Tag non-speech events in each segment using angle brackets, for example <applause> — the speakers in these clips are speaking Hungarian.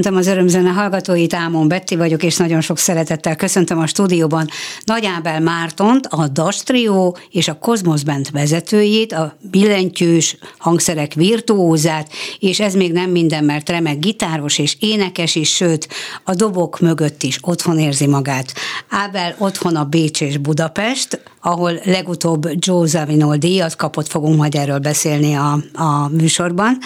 Köszöntöm az örömzene hallgatóit, Ámon Betti vagyok, és nagyon sok szeretettel köszöntöm a stúdióban Nagy Ábel Mártont, a Das Trio és a Cosmos Band vezetőjét, a billentyűs hangszerek virtuózát, és ez még nem minden, mert remek gitáros és énekes is, sőt, a dobok mögött is otthon érzi magát. Ábel otthon a Bécs és Budapest, ahol legutóbb Joe Zawinul díjat kapott, fogunk majd erről beszélni a, a műsorban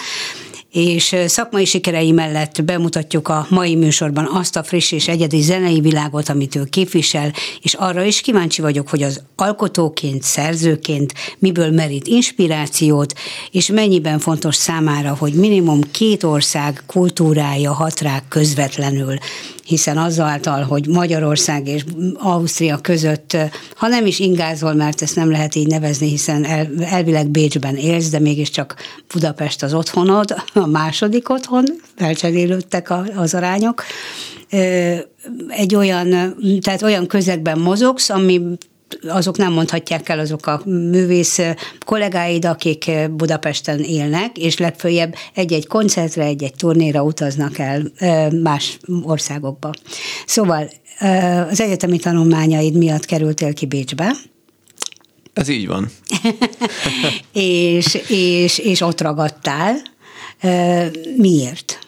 és szakmai sikerei mellett bemutatjuk a mai műsorban azt a friss és egyedi zenei világot, amit ő képvisel, és arra is kíváncsi vagyok, hogy az alkotóként, szerzőként miből merít inspirációt, és mennyiben fontos számára, hogy minimum két ország kultúrája hat rá közvetlenül hiszen azáltal, hogy Magyarország és Ausztria között, ha nem is ingázol, mert ezt nem lehet így nevezni, hiszen el, elvileg Bécsben élsz, de mégiscsak Budapest az otthonod, a második otthon, felcserélődtek az arányok, egy olyan, tehát olyan közegben mozogsz, ami azok nem mondhatják el azok a művész kollégáid, akik Budapesten élnek, és legfőjebb egy-egy koncertre, egy-egy turnéra utaznak el más országokba. Szóval az egyetemi tanulmányaid miatt kerültél ki Bécsbe. Ez így van. <laughs> és, és, és ott ragadtál. Miért?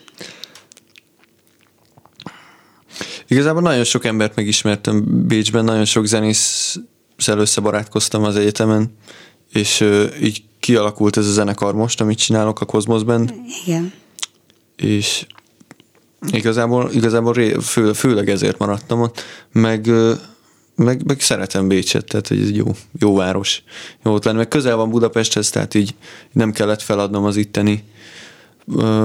Igazából nagyon sok embert megismertem Bécsben, nagyon sok zenész összebarátkoztam az egyetemen, és így kialakult ez a zenekar most, amit csinálok a Cosmos Band. Igen. És igazából, igazából fő, főleg ezért maradtam ott, meg, meg, meg szeretem Bécset, tehát hogy ez jó, jó város, jó ott lenni, meg közel van Budapesthez, tehát így nem kellett feladnom az itteni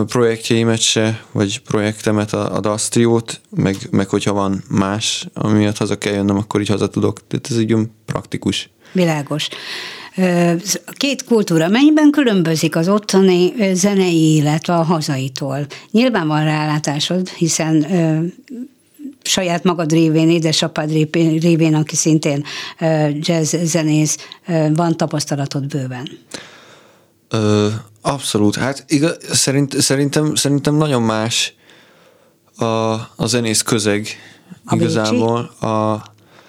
projektjeimet se, vagy projektemet, a, a Dastriót, meg, meg hogyha van más, amiatt haza kell jönnöm, akkor így haza tudok. Tehát ez így praktikus. Világos. Két kultúra, mennyiben különbözik az ottani zenei élet a hazaitól? Nyilván van rálátásod, hiszen saját magad révén, édesapád révén, aki szintén jazz zenész, van tapasztalatod bőven. Ö, abszolút. Hát igaz, szerint, szerintem, szerintem nagyon más a, a zenész közeg a igazából. Bécsi? A,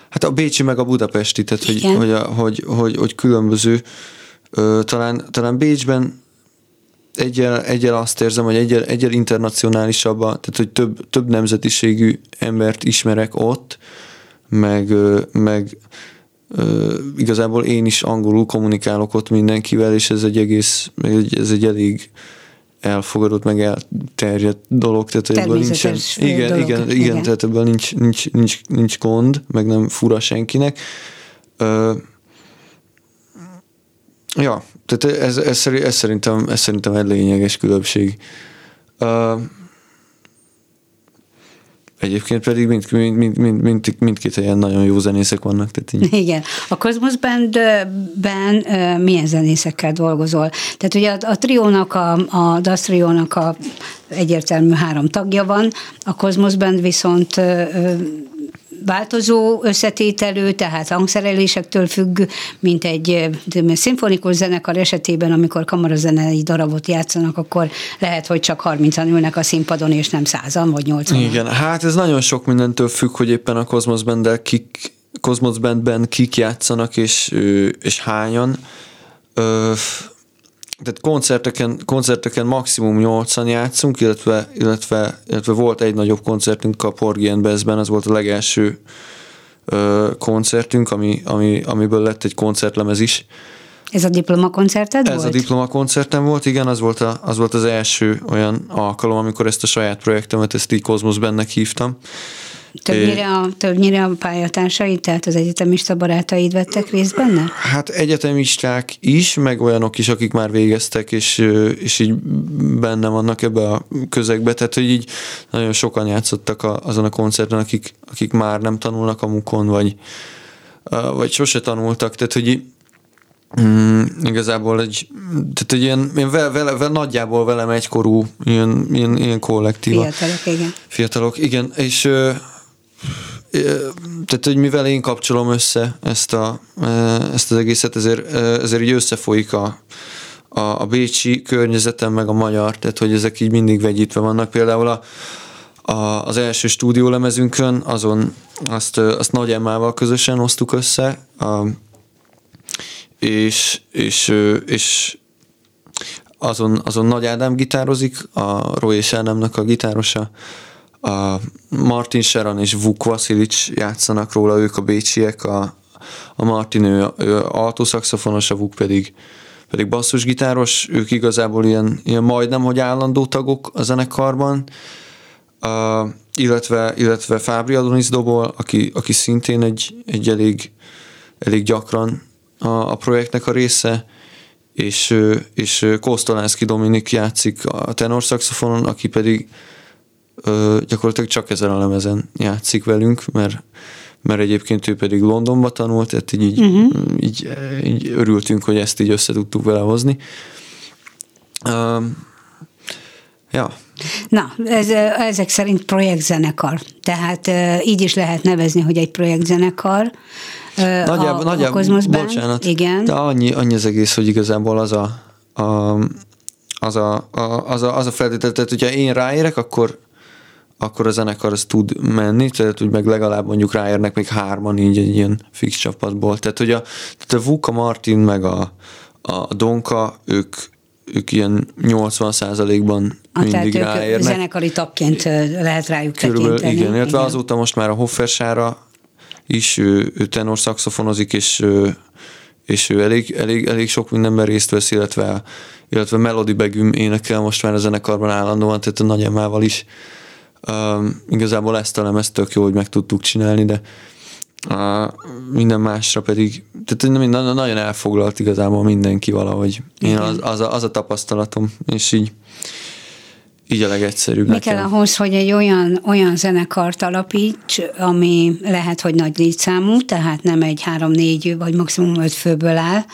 hát a Bécsi meg a Budapesti, tehát hogy, hogy, a, hogy, hogy, hogy különböző. Ö, talán, talán Bécsben egyel, egyel azt érzem, hogy egyel, egyel internacionálisabb, tehát hogy több, több nemzetiségű embert ismerek ott, meg, meg igazából én is angolul kommunikálok ott mindenkivel, és ez egy egész, ez egy elég elfogadott, meg elterjedt dolog, tehát ebből nincsen, igen, dolog. igen, igen, igen, tehát ebből nincs, nincs, nincs, nincs gond, meg nem fura senkinek. Ö, ja, tehát ez, ez, ez, szerintem, ez szerintem egy lényeges különbség. Ö, Egyébként pedig mind, mind, mind, mind, mind, mindkét helyen nagyon jó zenészek vannak. Tehát így. <laughs> Igen. A Cosmos Bandben milyen zenészekkel dolgozol? Tehát ugye a, a triónak, a, a DAS triónak a egyértelmű három tagja van, a Cosmos Band viszont változó összetételű, tehát hangszerelésektől függ, mint egy szimfonikus zenekar esetében, amikor kamarazenei darabot játszanak, akkor lehet, hogy csak 30-an ülnek a színpadon, és nem százan vagy 80 Igen, hát ez nagyon sok mindentől függ, hogy éppen a Cosmos band kik, Cosmos Bandben kik játszanak, és, és hányan. Ö, tehát koncerteken, koncerteken maximum 8-an játszunk, illetve, illetve, illetve volt egy nagyobb koncertünk a Porgy and Bessben, az volt a legelső ö, koncertünk, ami, ami, amiből lett egy koncertlemez is. Ez a diplomakoncerted Ez volt? a diplomakoncertem volt, igen, az volt, a, az volt az első olyan alkalom, amikor ezt a saját projektemet, ezt így Cosmos bennek hívtam. Többnyire a, többnyire a pályatársaid, tehát az egyetemista barátaid vettek részt benne? Hát egyetemisták is, meg olyanok is, akik már végeztek, és, és így benne vannak ebbe a közegbe, tehát hogy így nagyon sokan játszottak a, azon a koncerten, akik, akik már nem tanulnak a mukon, vagy, vagy sose tanultak, tehát hogy Mm, igazából egy, tehát egy ilyen, ilyen vele, vele, vele, nagyjából velem egykorú ilyen, ilyen, ilyen kollektíva. Fiatalok, igen. Fiatalok, igen, és tehát, hogy mivel én kapcsolom össze ezt, a, ezt az egészet, ezért, ezért így összefolyik a, a, a bécsi környezetem, meg a magyar, tehát hogy ezek így mindig vegyítve vannak. Például a, a, az első stúdiólemezünkön, azon azt, azt Nagy Emmával közösen hoztuk össze, a, és, és, és azon, azon Nagy Ádám gitározik, a Roy és Ádámnak a gitárosa, a Martin Sheran és Vuk Vasilic játszanak róla, ők a bécsiek, a, a Martin ő, ő altószaxofonos, a Vuk pedig, pedig basszusgitáros, ők igazából ilyen, ilyen majdnem, hogy állandó tagok a zenekarban, uh, illetve, illetve Fábri Adonis dobol, aki, aki szintén egy, egy elég, elég gyakran a, a projektnek a része, és, és Kosztolánszki Dominik játszik a tenorszaxofonon, aki pedig ö, gyakorlatilag csak ezen a lemezen játszik velünk, mert, mert egyébként ő pedig Londonba tanult, tehát így, így, uh-huh. így, így örültünk, hogy ezt így össze tudtuk vele hozni. Uh, ja. Na, ez, ezek szerint projektzenekar. Tehát így is lehet nevezni, hogy egy projektzenekar. Nagyjából, a, nagyjából a bocsánat, igen. de annyi, annyi az egész, hogy igazából az a, a az a, a, az a, az a feltétel, tehát hogyha én ráérek, akkor akkor a zenekar az tud menni, tehát úgy meg legalább mondjuk ráérnek még hárman így egy ilyen fix csapatból. Tehát, hogy a, tehát a Vuka Martin meg a, a Donka, ők, ők ilyen 80 ban mindig tehát ráérnek. zenekari tagként lehet rájuk Körülbelül, tekinteni. Igen, illetve igen. azóta most már a Hoffersára is ő, ő tenor szakszofonozik, és és ő elég, elég, elég sok mindenben részt vesz, illetve, illetve Melody Begüm énekel most már a zenekarban állandóan, tehát a nagyemával is igazából ezt a lemezt tök jó, hogy meg tudtuk csinálni, de uh, minden másra pedig, tehát nem, nagyon elfoglalt igazából mindenki valahogy. Én az, az, a, az a tapasztalatom, és így így a legegyszerűbb. Mi kell ahhoz, hogy egy olyan, olyan zenekart alapíts, ami lehet, hogy nagy létszámú, tehát nem egy három-négy vagy maximum öt főből áll,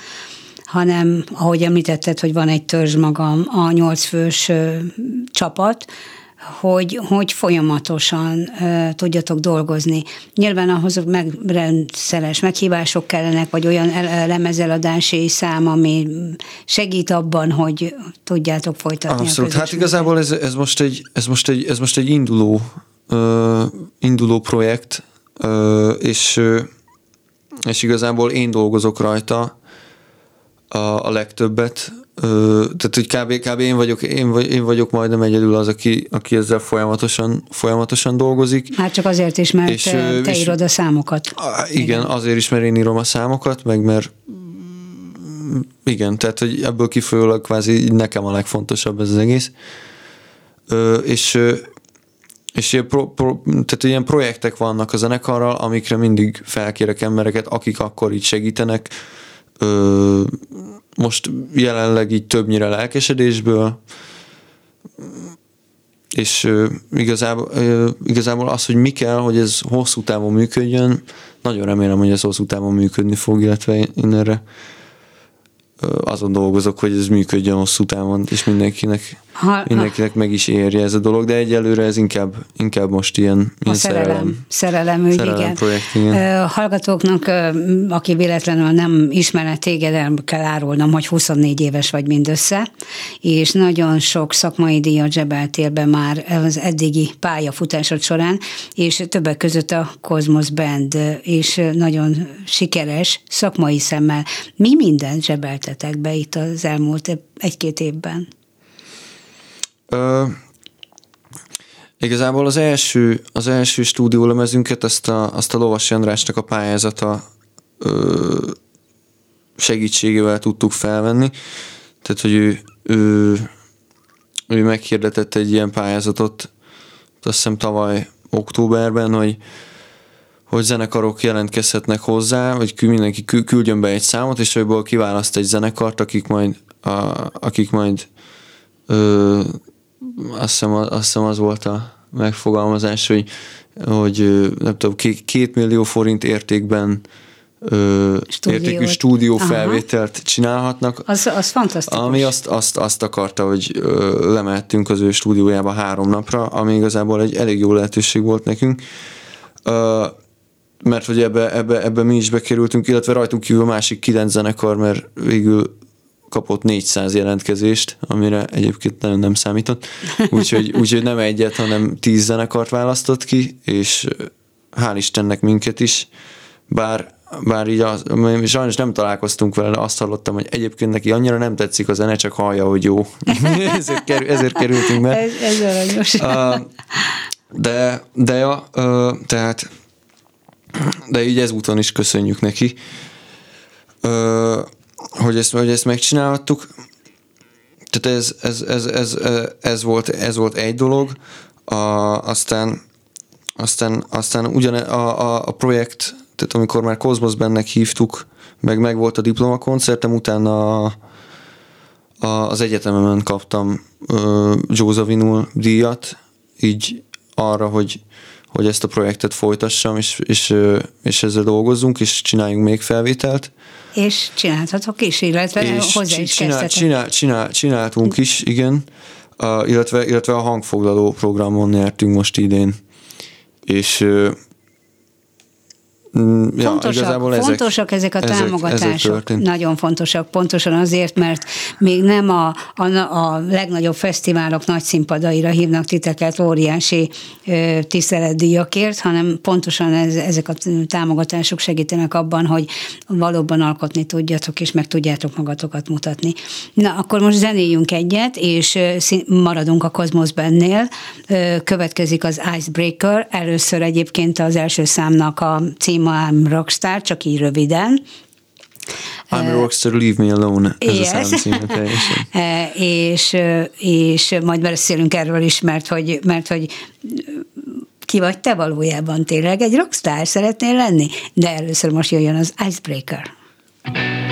hanem ahogy említetted, hogy van egy törzs magam, a nyolcfős csapat, hogy, hogy folyamatosan uh, tudjatok dolgozni. Nyilván ahhoz meg rendszeres meghívások kellenek, vagy olyan lemezeladási szám, ami segít abban, hogy tudjátok folytatni Abszolút. Hát igazából ez, ez, most egy, ez, most egy, ez most egy induló, uh, induló projekt, uh, és, uh, és igazából én dolgozok rajta a, a legtöbbet, Ö, tehát, hogy kb, kb én, vagyok, én, vagy, én vagyok majdnem egyedül az, aki, aki ezzel folyamatosan, folyamatosan dolgozik. Hát csak azért is, mert és, te és, írod a számokat. Igen, igen, azért is, mert én írom a számokat, meg mert igen, tehát, hogy ebből kifolyólag kvázi nekem a legfontosabb ez az egész. Ö, és és ilyen, pro, pro, tehát ilyen projektek vannak a zenekarral, amikre mindig felkérek embereket, akik akkor így segítenek, ö, most jelenleg így többnyire lelkesedésből, és ö, igazából, ö, igazából az, hogy mi kell, hogy ez hosszú távon működjön, nagyon remélem, hogy ez hosszú távon működni fog, illetve én erre azon dolgozok, hogy ez működjön hosszú távon, és mindenkinek, ha, mindenkinek meg is érje ez a dolog, de egyelőre ez inkább, inkább most ilyen, ilyen a szerelem. Szerelem, ügy, szerelem igen. Projekt, igen. Hallgatóknak, aki véletlenül nem ismerne téged, el kell árulnom, hogy 24 éves vagy mindössze, és nagyon sok szakmai díjat zsebeltél be már az eddigi pályafutásod során, és többek között a Cosmos Band, és nagyon sikeres szakmai szemmel. Mi mindent zsebelt fektetek be itt az elmúlt egy-két évben? Ö, igazából az első, az első stúdiólemezünket, azt a, azt a Lovas Andrásnak a pályázata ö, segítségével tudtuk felvenni. Tehát, hogy ő, ő, ő meghirdetett egy ilyen pályázatot, azt hiszem tavaly októberben, hogy hogy zenekarok jelentkezhetnek hozzá, vagy mindenki küldjön be egy számot, és ebből kiválaszt egy zenekart, akik majd, a, akik majd ö, azt, hiszem, azt hiszem az volt a megfogalmazás, hogy, hogy nem tudom, két millió forint értékben ö, értékű stúdió felvételt Aha. csinálhatnak. Az, az fantasztikus. Ami azt, azt, azt akarta, hogy ö, lemehettünk az ő stúdiójába három napra, ami igazából egy elég jó lehetőség volt nekünk. Ö, mert hogy ebbe, ebbe, ebbe mi is bekerültünk, illetve rajtunk kívül másik kilenc zenekar, mert végül kapott 400 jelentkezést, amire egyébként nagyon nem számított. Úgyhogy, <laughs> úgyhogy nem egyet, hanem tíz zenekart választott ki, és hál' Istennek minket is, bár bár így az, sajnos nem találkoztunk vele, de azt hallottam, hogy egyébként neki annyira nem tetszik a zene, csak hallja, hogy jó. <laughs> ezért, kerül, ezért kerültünk be. Ez, ez aranyos. de, de ja, tehát de így ezúton is köszönjük neki, hogy ezt, hogy ezt megcsinálhattuk. Tehát ez, ez, ez, ez, ez, volt, ez volt egy dolog, a, aztán, aztán, aztán ugyan a, a, a projekt, tehát amikor már Cosmos bennek hívtuk, meg meg volt a diplomakoncertem, utána a, a, az egyetememen kaptam uh, Joe díjat, így arra, hogy hogy ezt a projektet folytassam, és, és, és ezzel dolgozzunk, és csináljunk még felvételt. És csináltatok is, illetve és hozzá is csinál, csinál, csinál, Csináltunk is, igen, uh, illetve, illetve a hangfoglaló programon nyertünk most idén. És ja, fontosak, ezek, fontosak ezek a támogatások, ezek, ezek nagyon fontosak, pontosan azért, mert még nem a, a, a legnagyobb fesztiválok nagy színpadaira hívnak titeket óriási ö, tiszteletdíjakért, hanem pontosan ez, ezek a támogatások segítenek abban, hogy valóban alkotni tudjatok, és meg tudjátok magatokat mutatni. Na, akkor most zenéljünk egyet, és maradunk a Cosmos Bennél. Következik az Icebreaker, először egyébként az első számnak a cím I'm Rockstar, csak így röviden. I'm a rockstar, leave me alone. Ez yes. a szám <laughs> és, és majd beszélünk erről is, mert hogy, mert hogy ki vagy te valójában tényleg egy rockstar szeretnél lenni? De először most jöjjön az Icebreaker. fake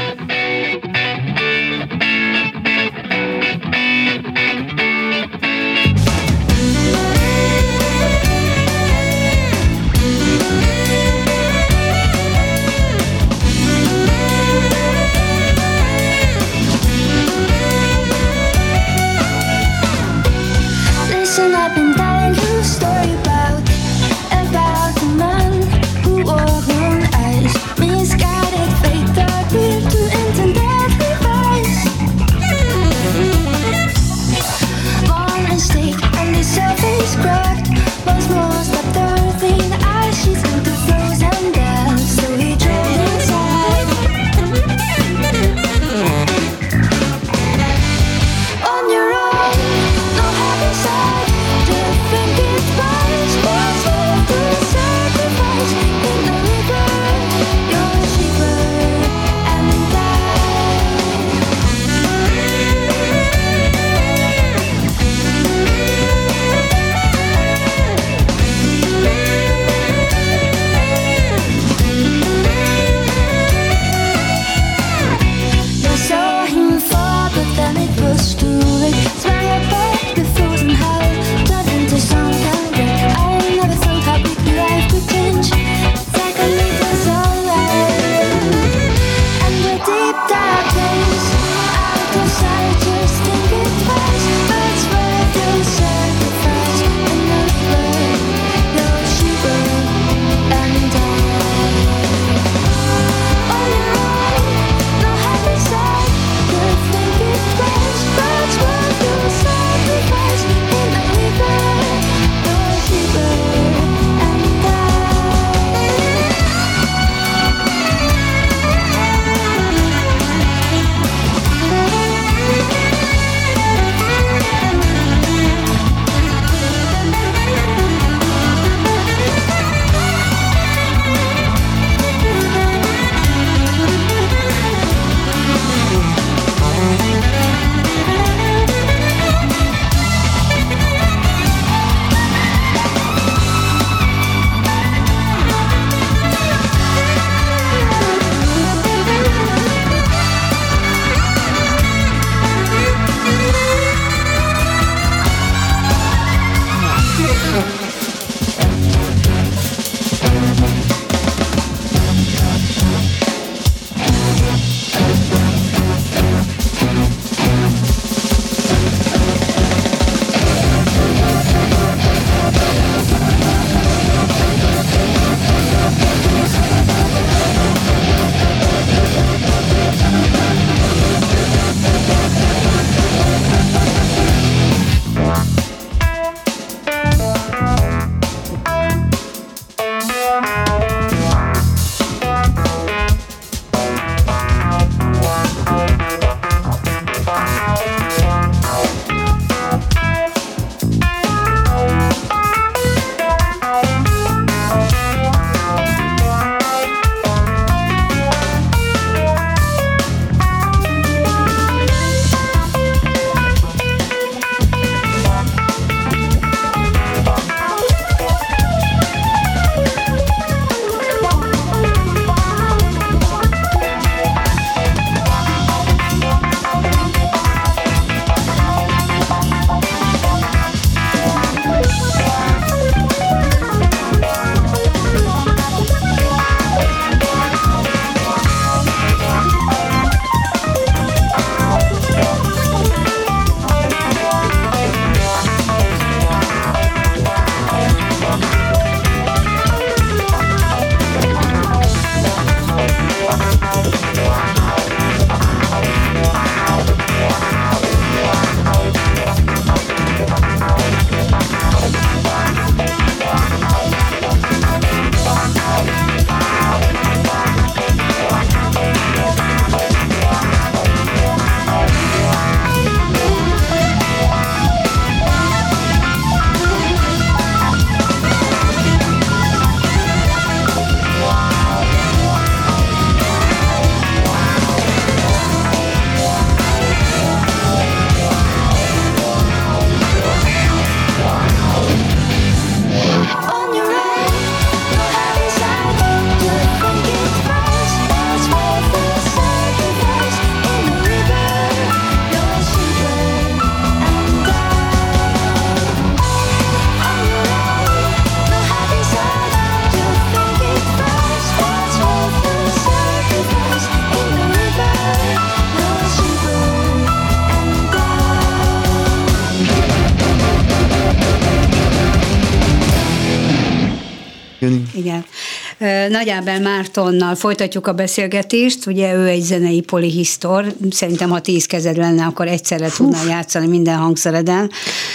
Nagy Ábel Mártonnal folytatjuk a beszélgetést, ugye ő egy zenei polihisztor, szerintem ha tíz kezed lenne, akkor egyszerre tudnál játszani minden hangszereden.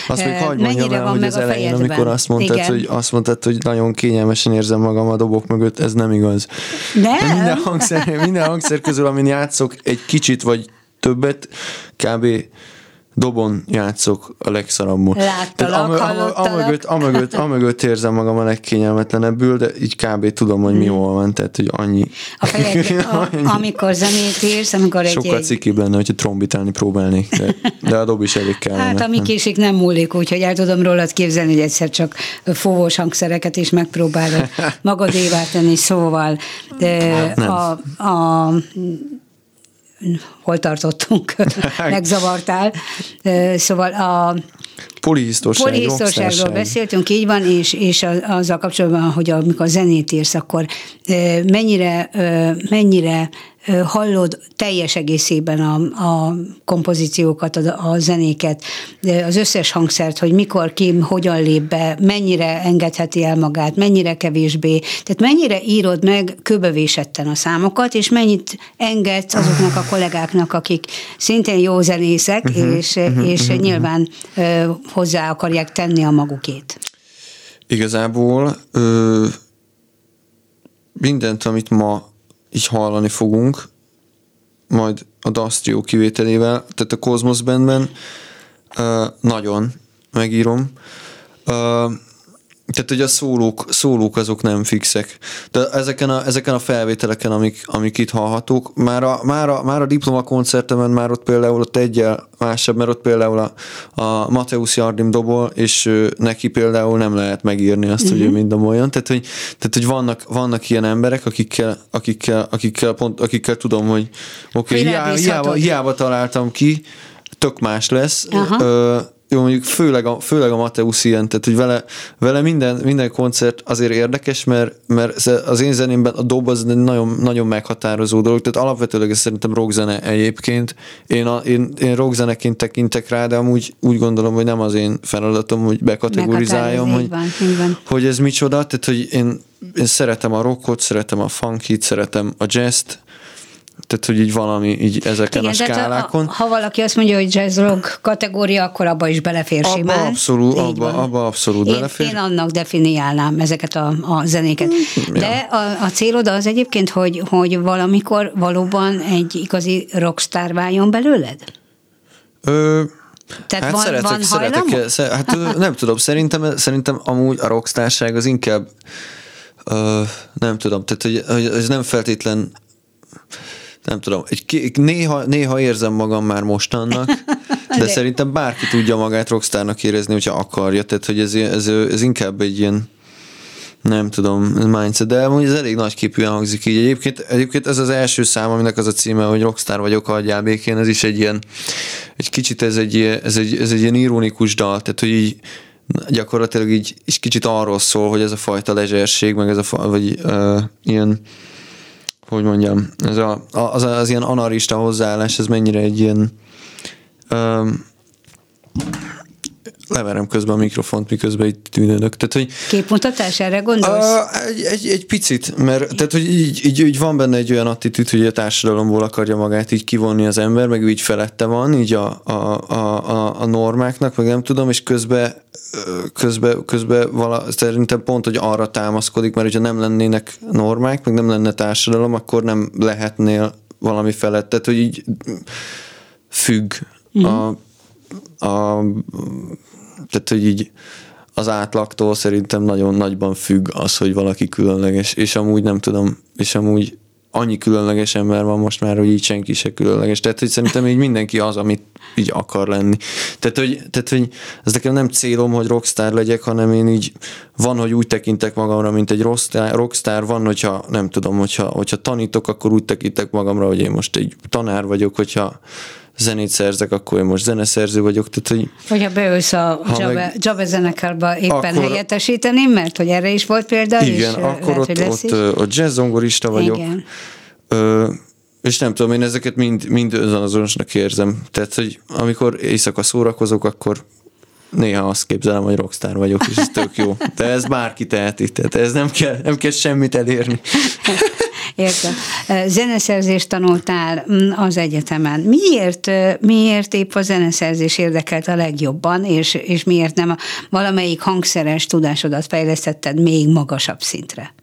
Azt még hagyd mondjam el, hogy az elején, amikor azt mondtad, hogy, azt mondtad, hogy nagyon kényelmesen érzem magam a dobok mögött, ez nem igaz. Nem? Minden hangszer, minden hangszer közül, amin játszok, egy kicsit vagy többet, kb dobon játszok a legszarabbul. Láttalak, am- amögött, amögött, amögött érzem magam a legkényelmetlenebbül, de így kb. tudom, hogy mi hmm. hol van, tehát hogy annyi. A fejedben, <laughs> a, amikor zenét írsz, amikor egy... Sokkal egy... cikibb lenne, hogyha trombitálni próbálnék, de, de a dob is elég kell. Hát ami késik nem múlik, úgyhogy el tudom rólad képzelni, hogy egyszer csak fúvós hangszereket is megpróbálod magadévá tenni, szóval de hát a, a hol tartottunk, <laughs> megzavartál. Szóval a polihisztorságról beszéltünk, így van, és, és azzal kapcsolatban, hogy amikor zenét írsz, akkor mennyire, mennyire hallod teljes egészében a, a kompozíciókat, a, a zenéket, az összes hangszert, hogy mikor, ki, hogyan lép be, mennyire engedheti el magát, mennyire kevésbé. Tehát mennyire írod meg köbövésetten a számokat, és mennyit engedsz azoknak a kollégáknak, akik szintén jó zenészek, uh-huh, és, uh-huh, és uh-huh. nyilván uh, hozzá akarják tenni a magukét. Igazából ö, mindent, amit ma így hallani fogunk, majd a Dastrio kivételével, tehát a Cosmos Bandben uh, nagyon megírom. Uh, tehát, hogy a szólók, szólók azok nem fixek. De ezeken a, ezeken a felvételeken, amik, amik itt hallhatók, már a, már a, már a diplomakoncertemen már ott például ott egyel másabb, mert ott például a, a Mateusz Jardim dobol, és ő, neki például nem lehet megírni azt, uh-huh. hogy ő mhm. mind olyan. Tehát, hogy, tehát, hogy vannak, vannak ilyen emberek, akikkel, akikkel, akikkel, pont, akikkel tudom, hogy oké, okay, hiába, hiába, hiába találtam ki, tök más lesz. Uh-huh. Ö, jó, mondjuk főleg a, főleg a Mateusz ilyen, tehát hogy vele, vele minden, minden koncert azért érdekes, mert, mert az én zenémben a dob az nagyon, nagyon meghatározó dolog, tehát alapvetőleg ez szerintem rockzene egyébként. Én, a, én, én rockzeneként tekintek rá, de amúgy úgy gondolom, hogy nem az én feladatom, hogy bekategorizáljam, hogy, van, van. hogy ez micsoda, tehát hogy én, én szeretem a rockot, szeretem a funkit, szeretem a jazz-t, tehát, hogy így valami így ezeken Igen, a skálákon. A, ha valaki azt mondja, hogy jazz rock kategória, akkor abba is belefér abba simán. Abszolút, abba, abba abszolút én, belefér. Én annak definiálnám ezeket a, a zenéket. Mm, De ja. a, a célod az egyébként, hogy, hogy valamikor valóban egy igazi rockstar váljon belőled? Ö, tehát hát van, szeretek, van szeretek, <laughs> hát nem tudom, szerintem, szerintem amúgy a rockstárság az inkább ö, nem tudom, tehát hogy, hogy ez nem feltétlen nem tudom, egy, néha, néha érzem magam már mostannak, <laughs> de, de szerintem bárki tudja magát rockstárnak érezni, hogyha akarja, tehát hogy ez, ez, ez inkább egy ilyen nem tudom, mindset, de amúgy ez elég nagy képűen hangzik így. Egyébként, egyébként ez az első szám, aminek az a címe, hogy rockstar vagyok, hagyjál békén, ez is egy ilyen, egy kicsit ez egy, ez egy, ez egy ilyen ironikus dal, tehát hogy így gyakorlatilag így, így kicsit arról szól, hogy ez a fajta lezserség, meg ez a, vagy uh, ilyen hogy mondjam, ez a, az, az ilyen anarista hozzáállás, ez mennyire egy ilyen um, leverem közben a mikrofont, miközben itt tűnődök. Tehát, hogy, Képmutatás, erre gondolsz? A, egy, egy, egy, picit, mert tehát, hogy így, így, így, van benne egy olyan attitűd, hogy a társadalomból akarja magát így kivonni az ember, meg így felette van, így a, a, a, a, a normáknak, meg nem tudom, és közben közben, közben vala, szerintem pont, hogy arra támaszkodik, mert hogyha nem lennének normák, meg nem lenne társadalom, akkor nem lehetnél valami felett. Tehát, hogy így függ mm. a, a tehát, hogy így az átlagtól szerintem nagyon nagyban függ az, hogy valaki különleges, és amúgy nem tudom, és amúgy annyi különleges ember van most már, hogy így senki se különleges. Tehát, hogy szerintem így mindenki az, amit így akar lenni. Tehát, hogy, tehát, hogy ez nekem nem célom, hogy rockstar legyek, hanem én így van, hogy úgy tekintek magamra, mint egy rockstar, rockstar van, hogyha nem tudom, hogyha, hogyha tanítok, akkor úgy tekintek magamra, hogy én most egy tanár vagyok, hogyha zenét szerzek, akkor én most zeneszerző vagyok. Tehát, hogy Hogyha beülsz a Java, meg, Java zenekarba éppen akkor, helyettesíteni, mert hogy erre is volt példa. Igen, és akkor lehet, ott, ott, ott jazz zongorista vagyok. Igen. Ö, és nem tudom, én ezeket mind, mind azonosnak érzem. Tehát, hogy amikor éjszaka szórakozok, akkor néha azt képzelem, hogy rockstar vagyok, és ez tök jó. De ez bárki teheti, tehát ez nem kell, nem kell semmit elérni. Értem. Zeneszerzést tanultál mm, az egyetemen. Miért, miért épp a zeneszerzés érdekelt a legjobban, és, és miért nem a valamelyik hangszeres tudásodat fejlesztetted még magasabb szintre?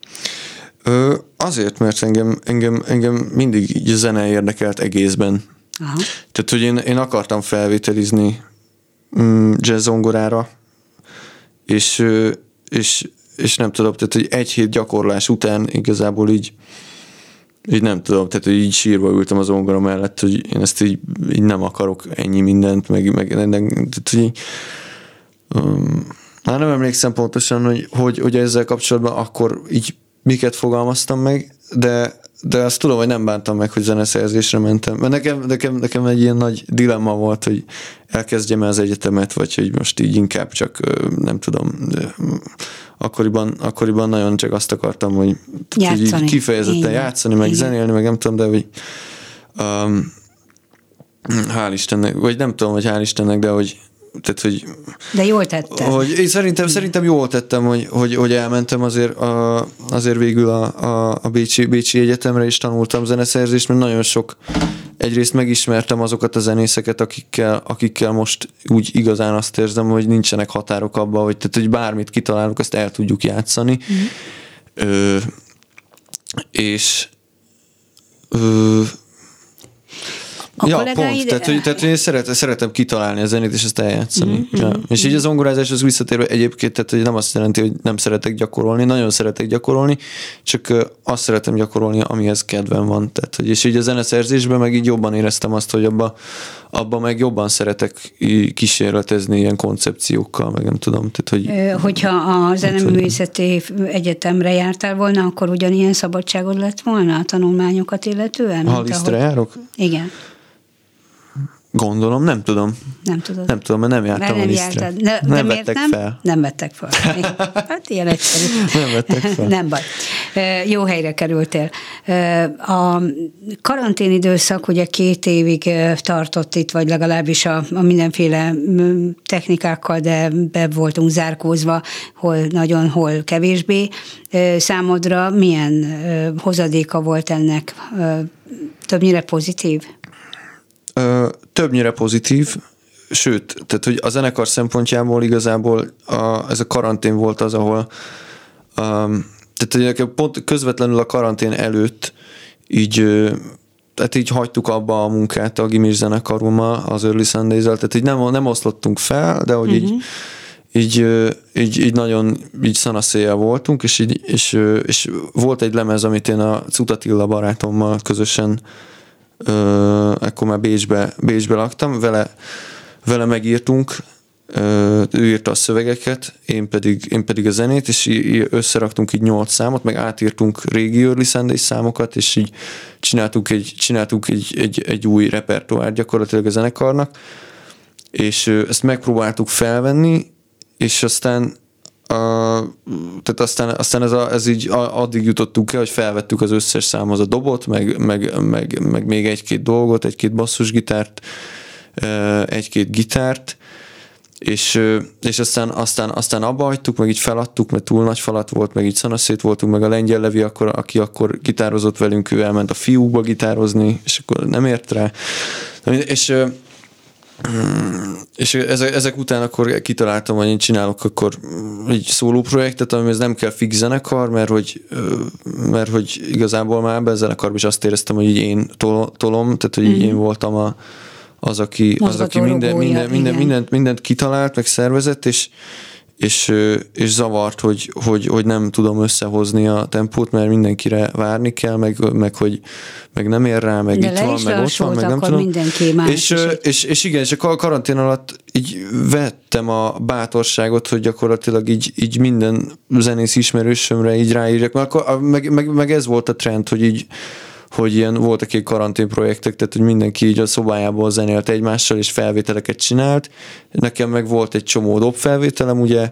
Ö, azért, mert engem, engem, engem mindig így a zene érdekelt egészben. Aha. Tehát, hogy én, én akartam felvételizni mm, jazz zongorára, és, és, és nem tudom, tehát, hogy egy hét gyakorlás után igazából így így nem tudom, tehát hogy így sírva ültem az zongora mellett, hogy én ezt így, így nem akarok ennyi mindent, meg, meg tehát, hogy um, már nem emlékszem pontosan, hogy, hogy, hogy ezzel kapcsolatban akkor így miket fogalmaztam meg, de, de azt tudom, hogy nem bántam meg, hogy zeneszerzésre mentem. Mert nekem, nekem, nekem egy ilyen nagy dilemma volt, hogy elkezdjem az egyetemet, vagy hogy most így inkább csak nem tudom, akkoriban, akkoriban nagyon csak azt akartam, hogy, játszani. hogy így kifejezetten Igen. játszani, meg Igen. zenélni, meg nem tudom, de hogy um, hál' Istennek, vagy nem tudom, hogy hál' Istennek, de hogy tehát, hogy, De jól tettem. Hogy, én szerintem, szerintem jól tettem, hogy, hogy, hogy elmentem azért, a, azért végül a, a, a Bécsi, Bécsi Egyetemre is tanultam zeneszerzést, mert nagyon sok egyrészt megismertem azokat a zenészeket, akikkel, akikkel most úgy igazán azt érzem, hogy nincsenek határok abban, hogy, tehát, hogy bármit kitalálunk, azt el tudjuk játszani. Mm. Ö, és ö, a ja, pont. Tehát, hogy, tehát, én szeretem, szeretem kitalálni a zenét, és ezt eljátszani. Mm-hmm. Ja. És így az zongorázáshoz visszatérve egyébként, tehát hogy nem azt jelenti, hogy nem szeretek gyakorolni, nagyon szeretek gyakorolni, csak azt szeretem gyakorolni, amihez kedvem van. Tehát, hogy, és így a zeneszerzésben meg így jobban éreztem azt, hogy abba, abba meg jobban szeretek kísérletezni ilyen koncepciókkal, meg nem tudom. Tehát, hogy, Hogyha a zeneművészeti egyetemre jártál volna, akkor ugyanilyen szabadságod lett volna a tanulmányokat illetően? Ha járok? Igen. Gondolom, nem tudom. Nem tudod. Nem tudom, mert nem jártam mert nem a lisztre. Ne, nem vettek nem? fel. Nem vettek fel. Hát ilyen egyszerű. <laughs> Nem vettek fel. Nem baj. Jó helyre kerültél. A karantén időszak ugye két évig tartott itt, vagy legalábbis a, a mindenféle technikákkal, de be voltunk zárkózva, hol nagyon, hol kevésbé. Számodra milyen hozadéka volt ennek? Többnyire pozitív? Többnyire pozitív, sőt, tehát hogy a zenekar szempontjából igazából a, ez a karantén volt az, ahol um, tehát hogy pont közvetlenül a karantén előtt így tehát így hagytuk abba a munkát a gimis zenekarommal, az Early sundays tehát így nem, nem oszlottunk fel, de hogy uh-huh. így, így, így, így, nagyon így szanaszéjjel voltunk, és, így, és, és volt egy lemez, amit én a Cutatilla barátommal közösen ekkor már Bécsbe, Bécsbe laktam, vele, vele megírtunk, ő írta a szövegeket, én pedig, én pedig a zenét, és összeraktunk így nyolc számot, meg átírtunk régi Early Sunday számokat, és így csináltunk egy, csináltunk egy, egy, egy új repertoár gyakorlatilag a zenekarnak, és ezt megpróbáltuk felvenni, és aztán tehát aztán, aztán ez, a, ez így addig jutottunk el, hogy felvettük az összes számhoz a dobot, meg, meg, meg, meg még egy-két dolgot, egy-két basszusgitárt, egy-két gitárt, és, és aztán, aztán, aztán abba hagytuk, meg így feladtuk, mert túl nagy falat volt, meg így szanaszét voltunk, meg a lengyel Levi, akkor, aki akkor gitározott velünk, ő elment a fiúkba gitározni, és akkor nem ért rá. És és ezek, ezek után akkor kitaláltam, hogy én csinálok akkor egy szóló projektet, amihez nem kell fix zenekar, mert hogy, mert hogy igazából már ebben a zenekarban is azt éreztem, hogy így én tol, tolom, tehát hogy így mm. én voltam a, az, aki, az, aki minden, minden, minden, mindent, mindent kitalált, meg szervezett, és, és, és zavart, hogy, hogy, hogy nem tudom összehozni a tempót, mert mindenkire várni kell, meg, meg hogy meg nem ér rá, meg De itt van, meg ott van, meg nem tudom. Mindenki más és, és, és, és, igen, és a karantén alatt így vettem a bátorságot, hogy gyakorlatilag így, így minden zenész ismerősömre így ráírjak, mert akkor, meg, meg, meg ez volt a trend, hogy így hogy ilyen voltak egy karantén projektek, tehát hogy mindenki így a szobájából zenélt egymással, és felvételeket csinált. Nekem meg volt egy csomó dobfelvételem, ugye,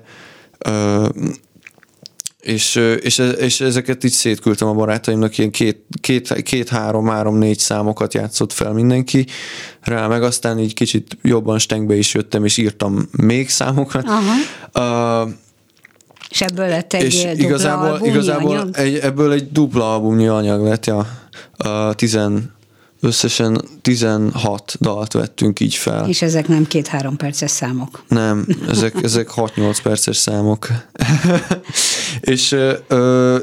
és, és, és ezeket így szétküldtem a barátaimnak, ilyen két, két, két három, három, négy számokat játszott fel mindenki rá, meg aztán így kicsit jobban stengbe is jöttem, és írtam még számokat. Aha. Uh, és ebből lett egy és dupla igazából, igazából egy, ebből egy dupla albumnyi anyag lett, ja. Uh, tizen, összesen 16 dalt vettünk így fel. És ezek nem két-három perces számok. Nem, ezek, <laughs> ezek 6-8 perces számok. <laughs> és,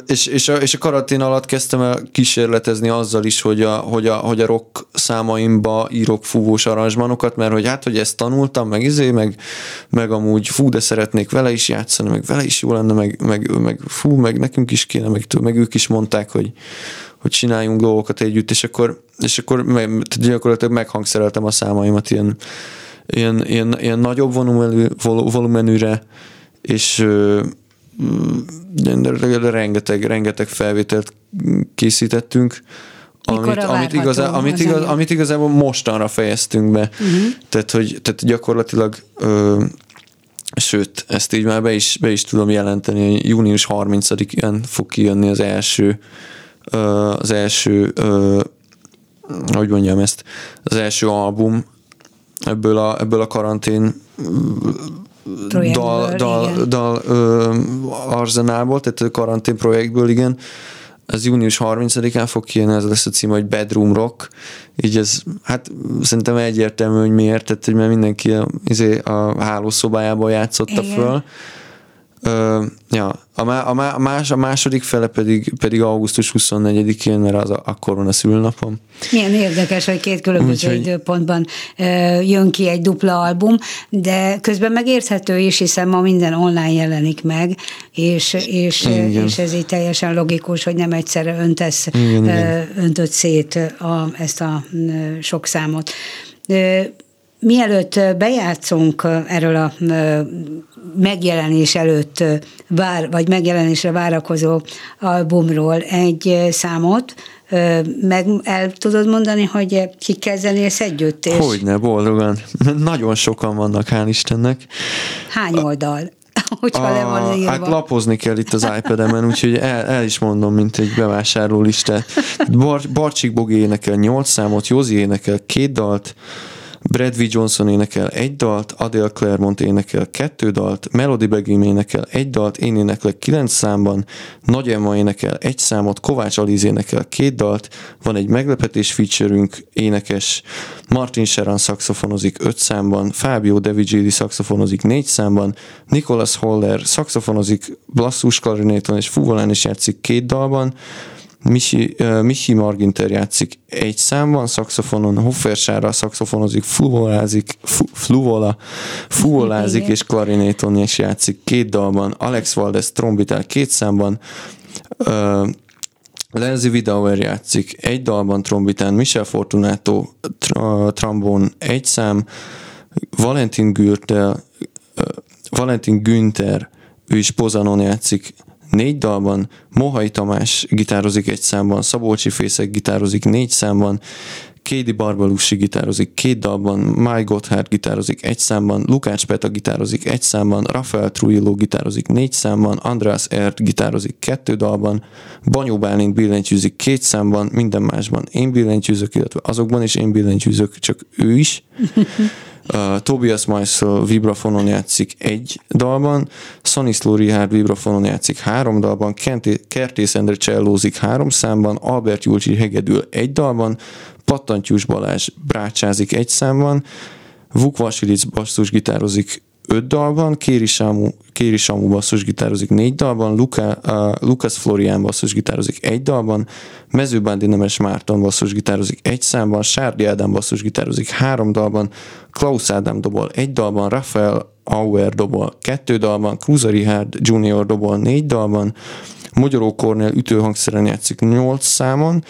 és, és, a, és a karantén alatt kezdtem el kísérletezni azzal is, hogy a, hogy a, hogy a rock számaimba írok fúvós aranzsmanokat, mert hogy hát, hogy ezt tanultam, meg izé, meg, meg amúgy fú, de szeretnék vele is játszani, meg vele is jó lenne, meg, meg, meg fú, meg nekünk is kéne, meg, meg ők is mondták, hogy, hogy csináljunk dolgokat együtt, és akkor, és akkor meg, gyakorlatilag meghangszereltem a számaimat ilyen, ilyen, ilyen, ilyen nagyobb volumenű, volumenűre, és de rengeteg, rengeteg felvételt készítettünk, amit, amit, igazá, amit, igaz, amit igazából mostanra fejeztünk be. Uh-huh. Tehát, hogy tehát gyakorlatilag ö, sőt, ezt így már be is, be is tudom jelenteni, hogy június 30-án fog kijönni az első az első, hogy mondjam ezt, az első album ebből a, ebből a karantén dal, dal, dal ö, arzenálból, tehát a karantén projektből, igen. Ez június 30-án fog kijönni, ez lesz a cím, hogy Bedroom Rock. Így ez, hát szerintem egyértelmű, hogy miért, tehát hogy mert mindenki a, izé, a hálószobájában játszotta igen. föl Ö, ja, a, má, a, má, a, más, a második fele pedig, pedig augusztus 24-én, mert az a, akkor van a szülnapom. Milyen érdekes, hogy két különböző Úgy, időpontban ö, jön ki egy dupla album, de közben megérthető is, hiszen ma minden online jelenik meg, és, és, és ez így teljesen logikus, hogy nem egyszerre öntesz, igen, ö, igen. öntött szét a, ezt a sok számot. Mielőtt bejátszunk erről a megjelenés előtt vár, vagy megjelenésre várakozó albumról egy számot, meg el tudod mondani, hogy kikkel zenélsz együtt? És... Hogyne, boldogan. <laughs> Nagyon sokan vannak, hál' Istennek. Hány oldal? <laughs> hogyha a, le van írva. Hát lapozni kell itt az iPad-emen, úgyhogy el, el is mondom, mint egy bevásárló listát. <laughs> Bar, Barcsik Bogi énekel 8 számot, Józi énekel két dalt, Bradley Johnson énekel egy dalt, Adele Claremont énekel kettő dalt, Melody Begim énekel egy dalt, én éneklek kilenc számban, Nagy Emma énekel egy számot, Kovács Aliz énekel két dalt, van egy meglepetés featurünk, énekes, Martin Sheran szakszofonozik öt számban, Fábio De Vigili szakszofonozik négy számban, Nicholas Holler szakszofonozik, basszus klarinéton és fúvolán is játszik két dalban, Michi, uh, Michi Marginter játszik egy számban, szakszofonon, Hoffersára szakszofonozik, fluvolázik, fu, fluvola, fuvolázik és klarinéton is játszik két dalban, Alex Valdez trombitál két számban, uh, Lenzi Vidauer játszik egy dalban trombitán, Michel Fortunato tra, trombón egy szám, Valentin Gürtel, uh, Valentin Günther, ő is Pozanon játszik négy dalban, Mohai Tamás gitározik egy számban, Szabolcsi Fészek gitározik négy számban, Kédi Barbalusi gitározik két dalban, Mai Gotthard gitározik egy számban, Lukács Peta gitározik egy számban, Rafael Trujillo gitározik négy számban, András Ert gitározik kettő dalban, Banyó Bálint billentyűzik két számban, minden másban én billentyűzök, illetve azokban is én billentyűzök, csak ő is. <laughs> Uh, Tobias Meissel vibrafonon játszik egy dalban, Szaniszló Richard vibrafonon játszik három dalban, Kertész Endre csellózik három számban, Albert Julcsi hegedül egy dalban, Pattantyús Balázs brácsázik egy számban, Vuk Vasilic basszusgitározik öt dalban, Kéri Samu, Kéri basszusgitározik négy dalban, Luka, uh, Lukas Florian basszusgitározik egy dalban, Mezőbándi Nemes Márton basszusgitározik egy számban, Sárdi Ádám basszusgitározik három dalban, Klaus Ádám dobol egy dalban, Rafael Auer dobol kettő dalban, Cruza Richard Junior dobol négy dalban, Magyaró Kornél ütőhangszeren játszik nyolc számon,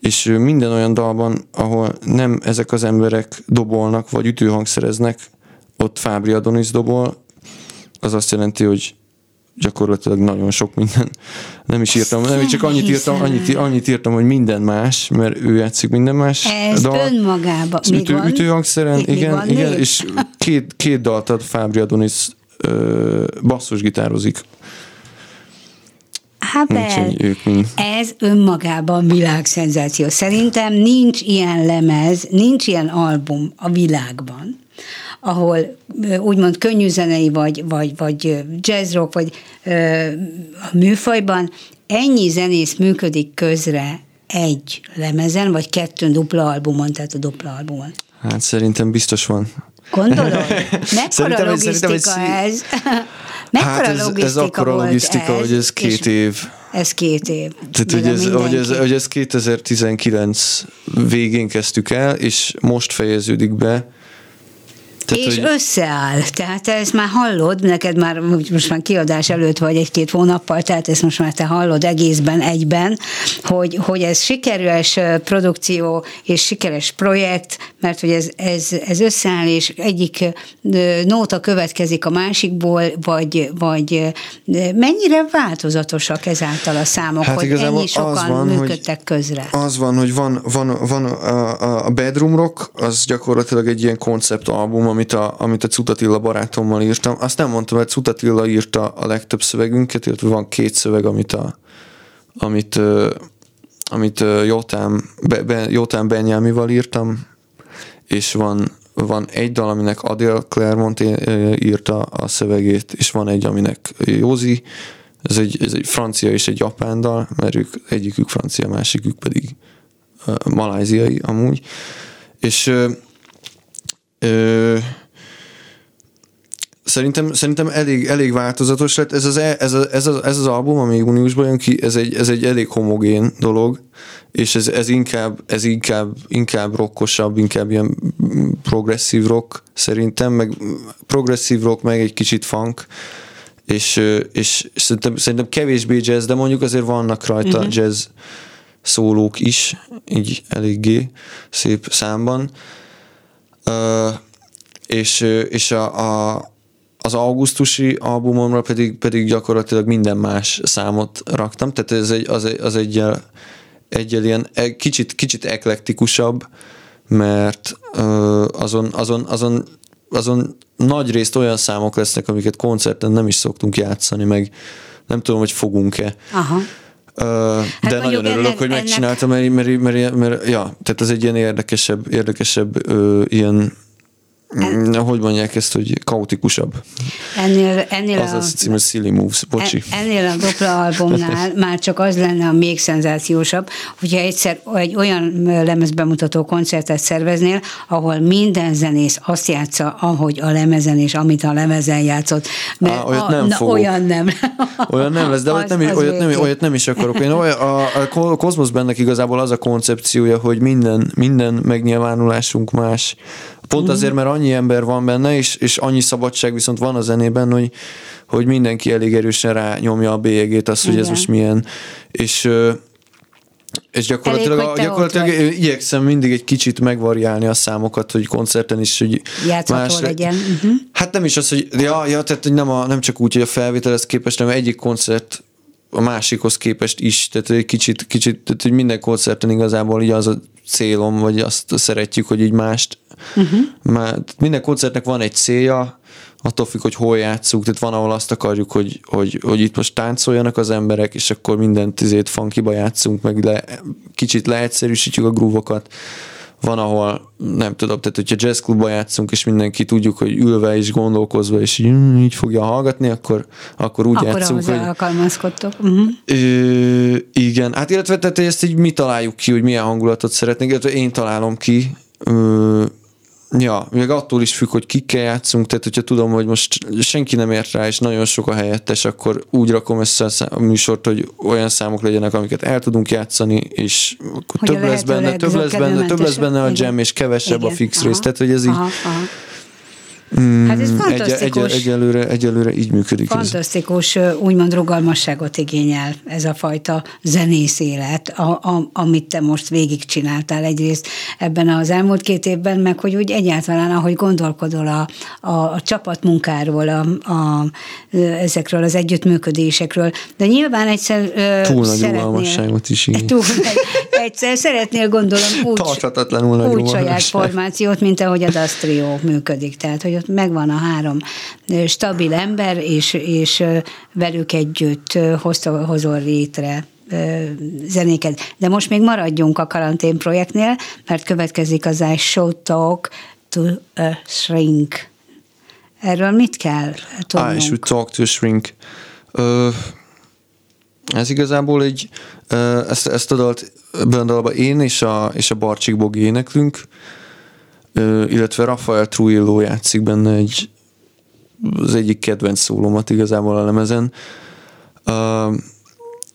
és minden olyan dalban, ahol nem ezek az emberek dobolnak, vagy ütőhangszereznek, ott Fábri Adonis dobol, az azt jelenti, hogy gyakorlatilag nagyon sok minden. Nem is írtam, nem, csak annyit írtam, annyit, annyit írtam, hogy minden más, mert ő játszik minden más. Ez dal. önmagában. Még ütő, van? Ütőhangszeren, még igen, igen, még? és két, két dalt ad Fábri Adonis ö, basszusgitározik. Ők mind. ez önmagában világszenzáció. Szerintem nincs ilyen lemez, nincs ilyen album a világban, ahol úgymond könnyű zenei, vagy, vagy, vagy ö, jazz rock, vagy ö, a műfajban ennyi zenész működik közre egy lemezen, vagy kettőn dupla albumon, tehát a dupla albumon. Hát szerintem biztos van. Gondolod? <laughs> Mekkora Szerintem ez- szerintem logisztika ez- ez? <laughs> Mekkora Hát ez, ez logisztika akkora volt logisztika, hogy ez két év. Ez két év. Tehát, hogy ez, hogy, ez, hogy ez 2019 végén kezdtük el, és most fejeződik be. Tehát, és hogy, összeáll. Tehát te ezt már hallod, neked már most már kiadás előtt vagy egy-két hónappal, tehát ezt most már te hallod egészben, egyben, hogy, hogy ez sikeres produkció és sikeres projekt, mert hogy ez, ez, ez összeáll, és egyik nóta következik a másikból, vagy, vagy mennyire változatosak ezáltal a számok, Hát hogy ennyi sokan van, hogy- működtek közre. Az van, hogy van, van, van a, a- Bedroom Rock, az gyakorlatilag egy ilyen konceptalbum, amit a, amit a Cutatilla barátommal írtam. Azt nem mondtam, hogy Cutatilla írta a legtöbb szövegünket, illetve van két szöveg, amit a, amit, amit ö, Jotám, Be, Be, Jotám Benyámival írtam, és van, van egy dal, aminek Adél Clermont írta a szövegét, és van egy, aminek Józi, ez egy, ez egy francia és egy japán dal, mert ők egyikük francia, másikük pedig uh, maláziai amúgy. És ö, ö, szerintem, szerintem elég, elég változatos lett. Ez az, e- ez, a, ez, az, ez az album, ami júniusban jön ki, ez egy, ez egy elég homogén dolog, és ez, ez inkább, ez inkább, inkább rockosabb, inkább ilyen progresszív rock szerintem, meg progresszív rock, meg egy kicsit funk, és, és szerintem, szerintem kevésbé jazz, de mondjuk azért vannak rajta uh-huh. jazz szólók is, így eléggé szép számban. És, és a, a, az augusztusi albumomra pedig, pedig gyakorlatilag minden más számot raktam, tehát ez egy, az egy, az egy, egy ilyen e- kicsit, kicsit eklektikusabb, mert azon, azon, azon, azon nagy részt olyan számok lesznek, amiket koncerten nem is szoktunk játszani, meg nem tudom, hogy fogunk-e. Aha. Hát de nagyon örülök, ennek- hogy megcsináltam, mert, mert, mert, mert, ja, tehát ez egy ilyen érdekesebb, érdekesebb ö, ilyen Mm, hogy mondják ezt, hogy kaotikusabb. Ennél, ennél Az a, az címe Silly Moves, bocsi. En- Ennél a dupla albumnál <laughs> már csak az lenne a még szenzációsabb, hogyha egyszer egy olyan lemezbemutató koncertet szerveznél, ahol minden zenész azt játsza, ahogy a lemezen és amit a lemezen játszott. Mert Á, olyat a, nem na, fogok. Olyan nem. <laughs> Olyan nem lesz, de olyat, Az- nem, is, olyat, nem, olyat nem is akarok. Én olyan, a, a Cosmos bennek igazából az a koncepciója, hogy minden, minden megnyilvánulásunk más. Pont Mhm. azért, mert annyi ember van benne, és, és annyi szabadság viszont van a zenében, hogy, hogy mindenki elég erősen rányomja a bélyegét, azt, hogy ez Igen. most milyen. És és gyakorlatilag, Elég, gyakorlatilag igyekszem mindig egy kicsit megvariálni a számokat, hogy koncerten is, hogy Játszható le- legyen. Uh-huh. Hát nem is az, hogy ja, ja tehát hogy nem, a, nem csak úgy, hogy a felvételhez képest, hanem egyik koncert a másikhoz képest is, tehát egy kicsit, kicsit tehát, hogy minden koncerten igazából így az a célom, vagy azt szeretjük, hogy így mást. Uh-huh. Már, minden koncertnek van egy célja, attól függ, hogy hol játszunk, tehát van, ahol azt akarjuk, hogy, hogy, hogy itt most táncoljanak az emberek, és akkor mindent tizét funkiba játszunk, meg le, kicsit leegyszerűsítjük a grúvokat. Van, ahol nem tudom, tehát hogyha jazzklubba játszunk, és mindenki tudjuk, hogy ülve és gondolkozva, és így, "Mm, így fogja hallgatni, akkor, akkor úgy Akkor játszunk, hogy, alkalmazkodtok. Uh-huh. Ö, igen, hát illetve tehát ezt így mi találjuk ki, hogy milyen hangulatot szeretnénk, illetve én találom ki. Ö, ja, még attól is függ, hogy kikkel játszunk, tehát hogyha tudom, hogy most senki nem ért rá, és nagyon sok a helyettes, akkor úgy rakom össze a, a műsort, hogy olyan számok legyenek, amiket el tudunk játszani, és akkor Hogy a több lesz benne, több lesz benne, több lesz benne a jam, és kevesebb a Igen. fix Aha. rész, tehát hogy ez így Aha, aha. Hát ez egy, egy, fantasztikus. egyelőre, egyelőre így működik. ez. Fantasztikus, ö, úgymond rugalmasságot igényel ez a fajta zenész élet, a, a, amit te most végigcsináltál egyrészt ebben az elmúlt két évben, meg hogy úgy egyáltalán, ahogy gondolkodol a, a, a csapatmunkáról, a, a, ezekről az együttműködésekről, de nyilván egyszer Túl nagy rugalmasságot is, igen. Túl, egyszer szeretnél gondolom <laughs> úgy, Tarthatatlanul nagy úgy saját formációt, mint ahogy a Das Trio működik. Tehát, hogy ott megvan a három stabil ember, és, és velük együtt hozta, hozol létre zenéket. De most még maradjunk a karantén projektnél, mert következik az I Show Talk to a Shrink. Erről mit kell tudnunk? I should talk to a shrink. Uh, ez igazából egy, ezt, ezt a dalt ebben a dalban én és a, és a Barcsik Bogi éneklünk, illetve Rafael Trujillo játszik benne egy, az egyik kedvenc szólómat igazából a lemezen.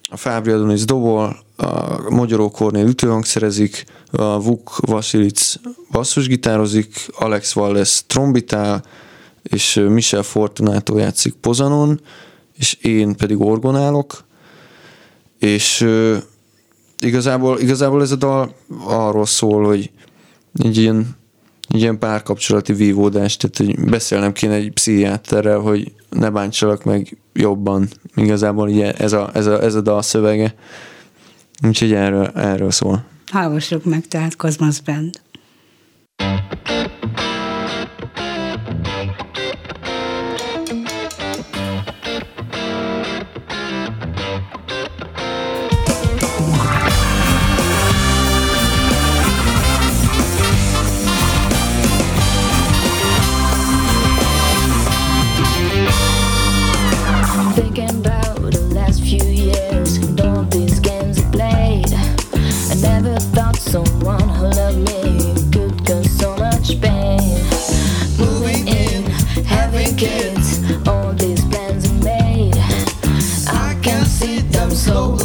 A Fábri Adonis dobol, a Magyaró Kornél ütőhangszerezik, a Vuk Vasilic basszusgitározik, Alex Wallace trombitál, és Michel Fortunato játszik pozanon, és én pedig orgonálok, és igazából, igazából ez a dal arról szól, hogy egy ilyen, egy ilyen párkapcsolati vívódás, tehát hogy beszélnem kéne egy pszichiáterrel, hogy ne bántsalak meg jobban. Igazából ugye ez a, ez a, ez a dal szövege. Úgyhogy erről, erről szól. Hallgassuk meg tehát Cosmos Band. So.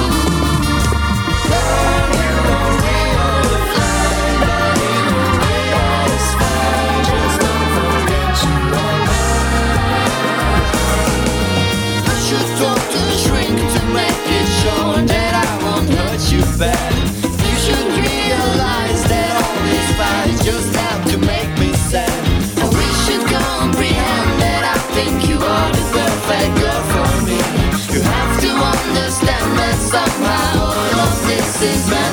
somehow of this is.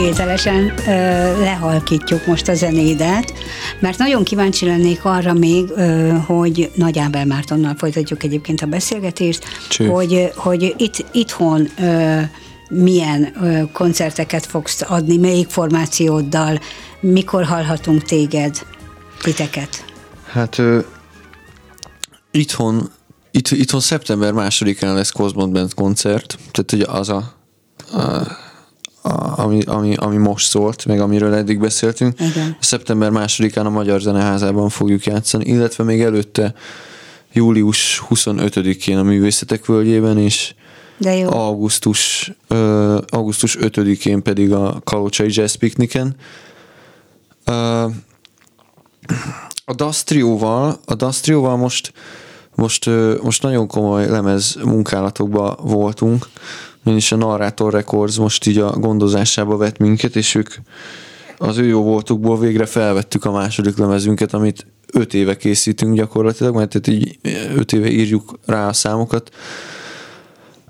Kivételesen ö, lehalkítjuk most a zenédet, mert nagyon kíváncsi lennék arra még, ö, hogy Nagy Ábel Mártonnal folytatjuk egyébként a beszélgetést, Cső. hogy, hogy itt, itthon ö, milyen ö, koncerteket fogsz adni, melyik formációddal, mikor hallhatunk téged, titeket. Hát ö, itthon, itt, itthon szeptember másodikán lesz Cosmos Band koncert, tehát ugye az a, a ami, ami, ami, most szólt, meg amiről eddig beszéltünk. Igen. Szeptember másodikán a Magyar Zeneházában fogjuk játszani, illetve még előtte július 25-én a Művészetek Völgyében, és De jó. augusztus, ö, augusztus 5-én pedig a Kalocsai Jazz Picnicen. Ö, a Dastrióval, a Dastrióval most, most, most nagyon komoly lemez munkálatokban voltunk, is a Narrator Records most így a gondozásába vett minket, és ők az ő jó voltukból végre felvettük a második lemezünket, amit öt éve készítünk gyakorlatilag, mert tehát így öt éve írjuk rá a számokat,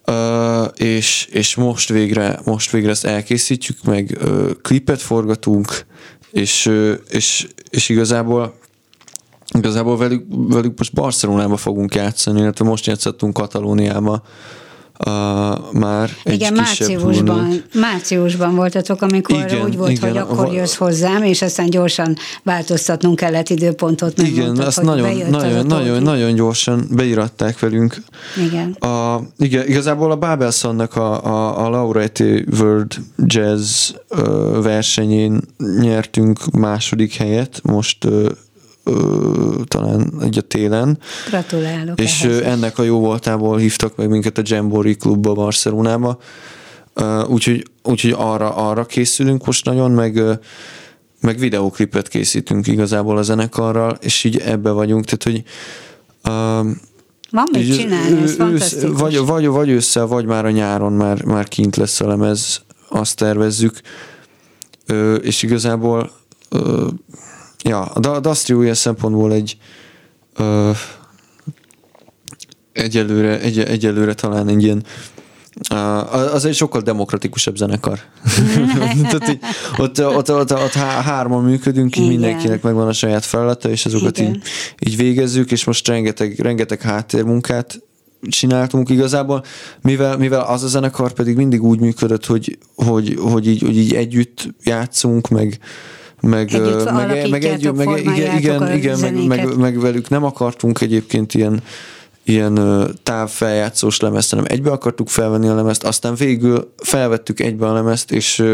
Uh, és, és most végre, most végre ezt elkészítjük, meg uh, klipet forgatunk, és, uh, és, és igazából igazából velük, velük most Barcelonába fogunk játszani, illetve most játszottunk Katalóniába uh, már egy Igen, kisebb turnét. márciusban, márciusban voltatok, amikor Igen, úgy volt, igen, hogy akkor va- jössz hozzám, és aztán gyorsan változtatnunk kellett időpontot. Igen, megmondtad, azt hogy nagyon, bejött az a nagyon, nagyon, nagyon gyorsan beiratták velünk. Igen. A, igen, igazából a Babelsonnak a, a, a Laureate World Jazz ö, versenyén nyertünk második helyet, most ö, talán egy a télen, Gratulálok és ehhez ennek a jó voltából hívtak meg minket a Jamboree klubba Barcelonába, úgyhogy, úgyhogy arra, arra készülünk most nagyon, meg meg videóklipet készítünk igazából a zenekarral, és így ebbe vagyunk, tehát hogy Van mit csinálni, ez ősz- vagy, vagy, vagy ősszel, vagy már a nyáron már, már kint lesz a lemez, azt tervezzük. És igazából ja, a Dastrio ilyen szempontból egy ö, egyelőre, egy, egyelőre talán egy ilyen az egy sokkal demokratikusabb zenekar. <laughs> Tehát, így, ott, ott, ott, ott há- hárman működünk, így mindenkinek megvan a saját feladata, és azokat Igen. így, így végezzük, és most rengeteg, rengeteg háttérmunkát csináltunk igazából, mivel, mivel az a zenekar pedig mindig úgy működött, hogy, hogy, hogy, így, hogy így együtt játszunk, meg meg, meg, meg, meg, igen, igen, igen meg, meg, meg, velük. Nem akartunk egyébként ilyen ilyen távfeljátszós lemezt, hanem egybe akartuk felvenni a lemezt, aztán végül felvettük egybe a lemezt, és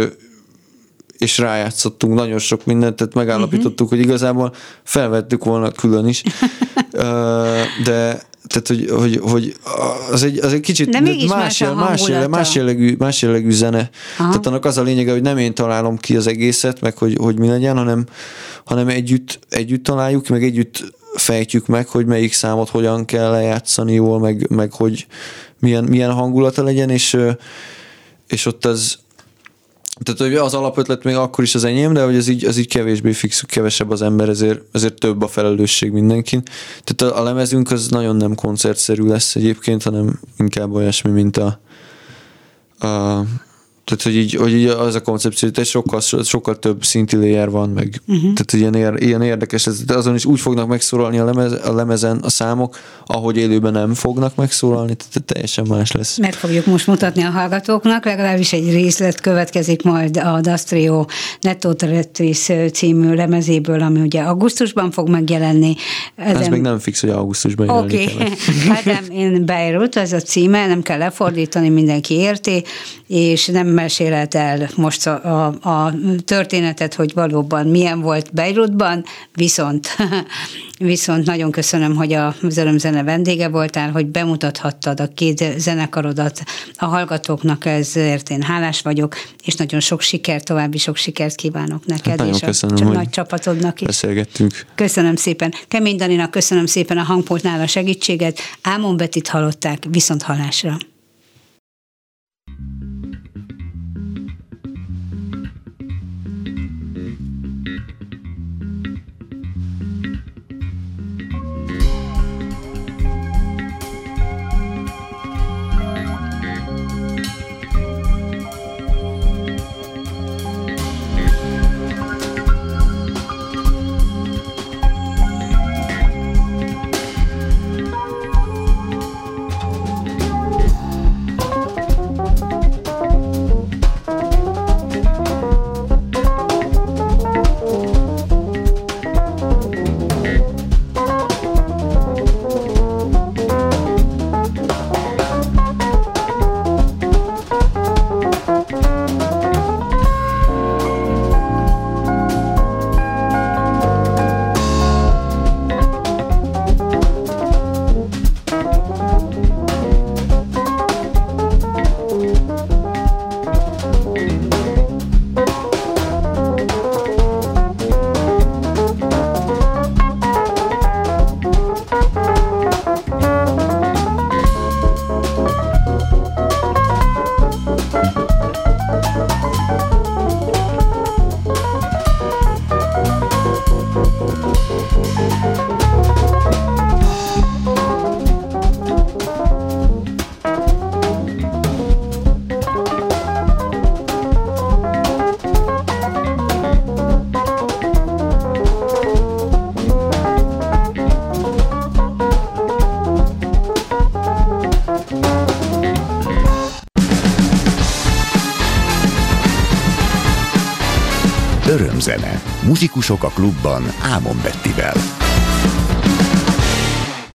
és rájátszottunk nagyon sok mindent, tehát megállapítottuk, hogy igazából felvettük volna külön is, <laughs> de tehát, hogy, hogy, hogy az, egy, az egy kicsit De mégis más más, jel, más, jel, más, jellegű, más jellegű zene. Aha. Tehát annak az a lényege, hogy nem én találom ki az egészet, meg hogy, hogy mi legyen, hanem, hanem együtt, együtt találjuk, meg együtt fejtjük meg, hogy melyik számot hogyan kell lejátszani jól, meg, meg hogy milyen, milyen hangulata legyen, és, és ott az, tehát hogy az alapötlet még akkor is az enyém, de hogy ez így, az így kevésbé fix, kevesebb az ember, ezért, ezért több a felelősség mindenkin. Tehát a, a lemezünk az nagyon nem koncertszerű lesz egyébként, hanem inkább olyasmi, mint a, a tehát, hogy így, hogy így az a koncepció, hogy sokkal, sokkal több szinti layer van, meg uh-huh. tehát ilyen, ér, ilyen érdekes, ez, de azon is úgy fognak megszólalni a, lemez, a lemezen a számok, ahogy élőben nem fognak megszólalni, tehát teljesen más lesz. Meg fogjuk most mutatni a hallgatóknak, legalábbis egy részlet következik majd a Dastrio Netto Teretris című lemezéből, ami ugye augusztusban fog megjelenni. Ez még nem fix, hogy augusztusban Oké, okay. <laughs> hát nem, én Beirut, ez a címe, nem kell lefordítani, mindenki érti, és nem mesélhet el most a, a, a történetet, hogy valóban milyen volt Beirutban, viszont, <laughs> viszont nagyon köszönöm, hogy a Zene vendége voltál, hogy bemutathattad a két zenekarodat a hallgatóknak, ezért én hálás vagyok, és nagyon sok sikert, további sok sikert kívánok neked, Hát nagyon és a köszönöm, csak hogy nagy csapatodnak is. Beszélgettünk. Köszönöm szépen. Kemény Daninak köszönöm szépen a hangpultnál a segítséget. Ámon Betit hallották, viszont hallásra. Zene. Muzsikusok a klubban Ámon Bettivel.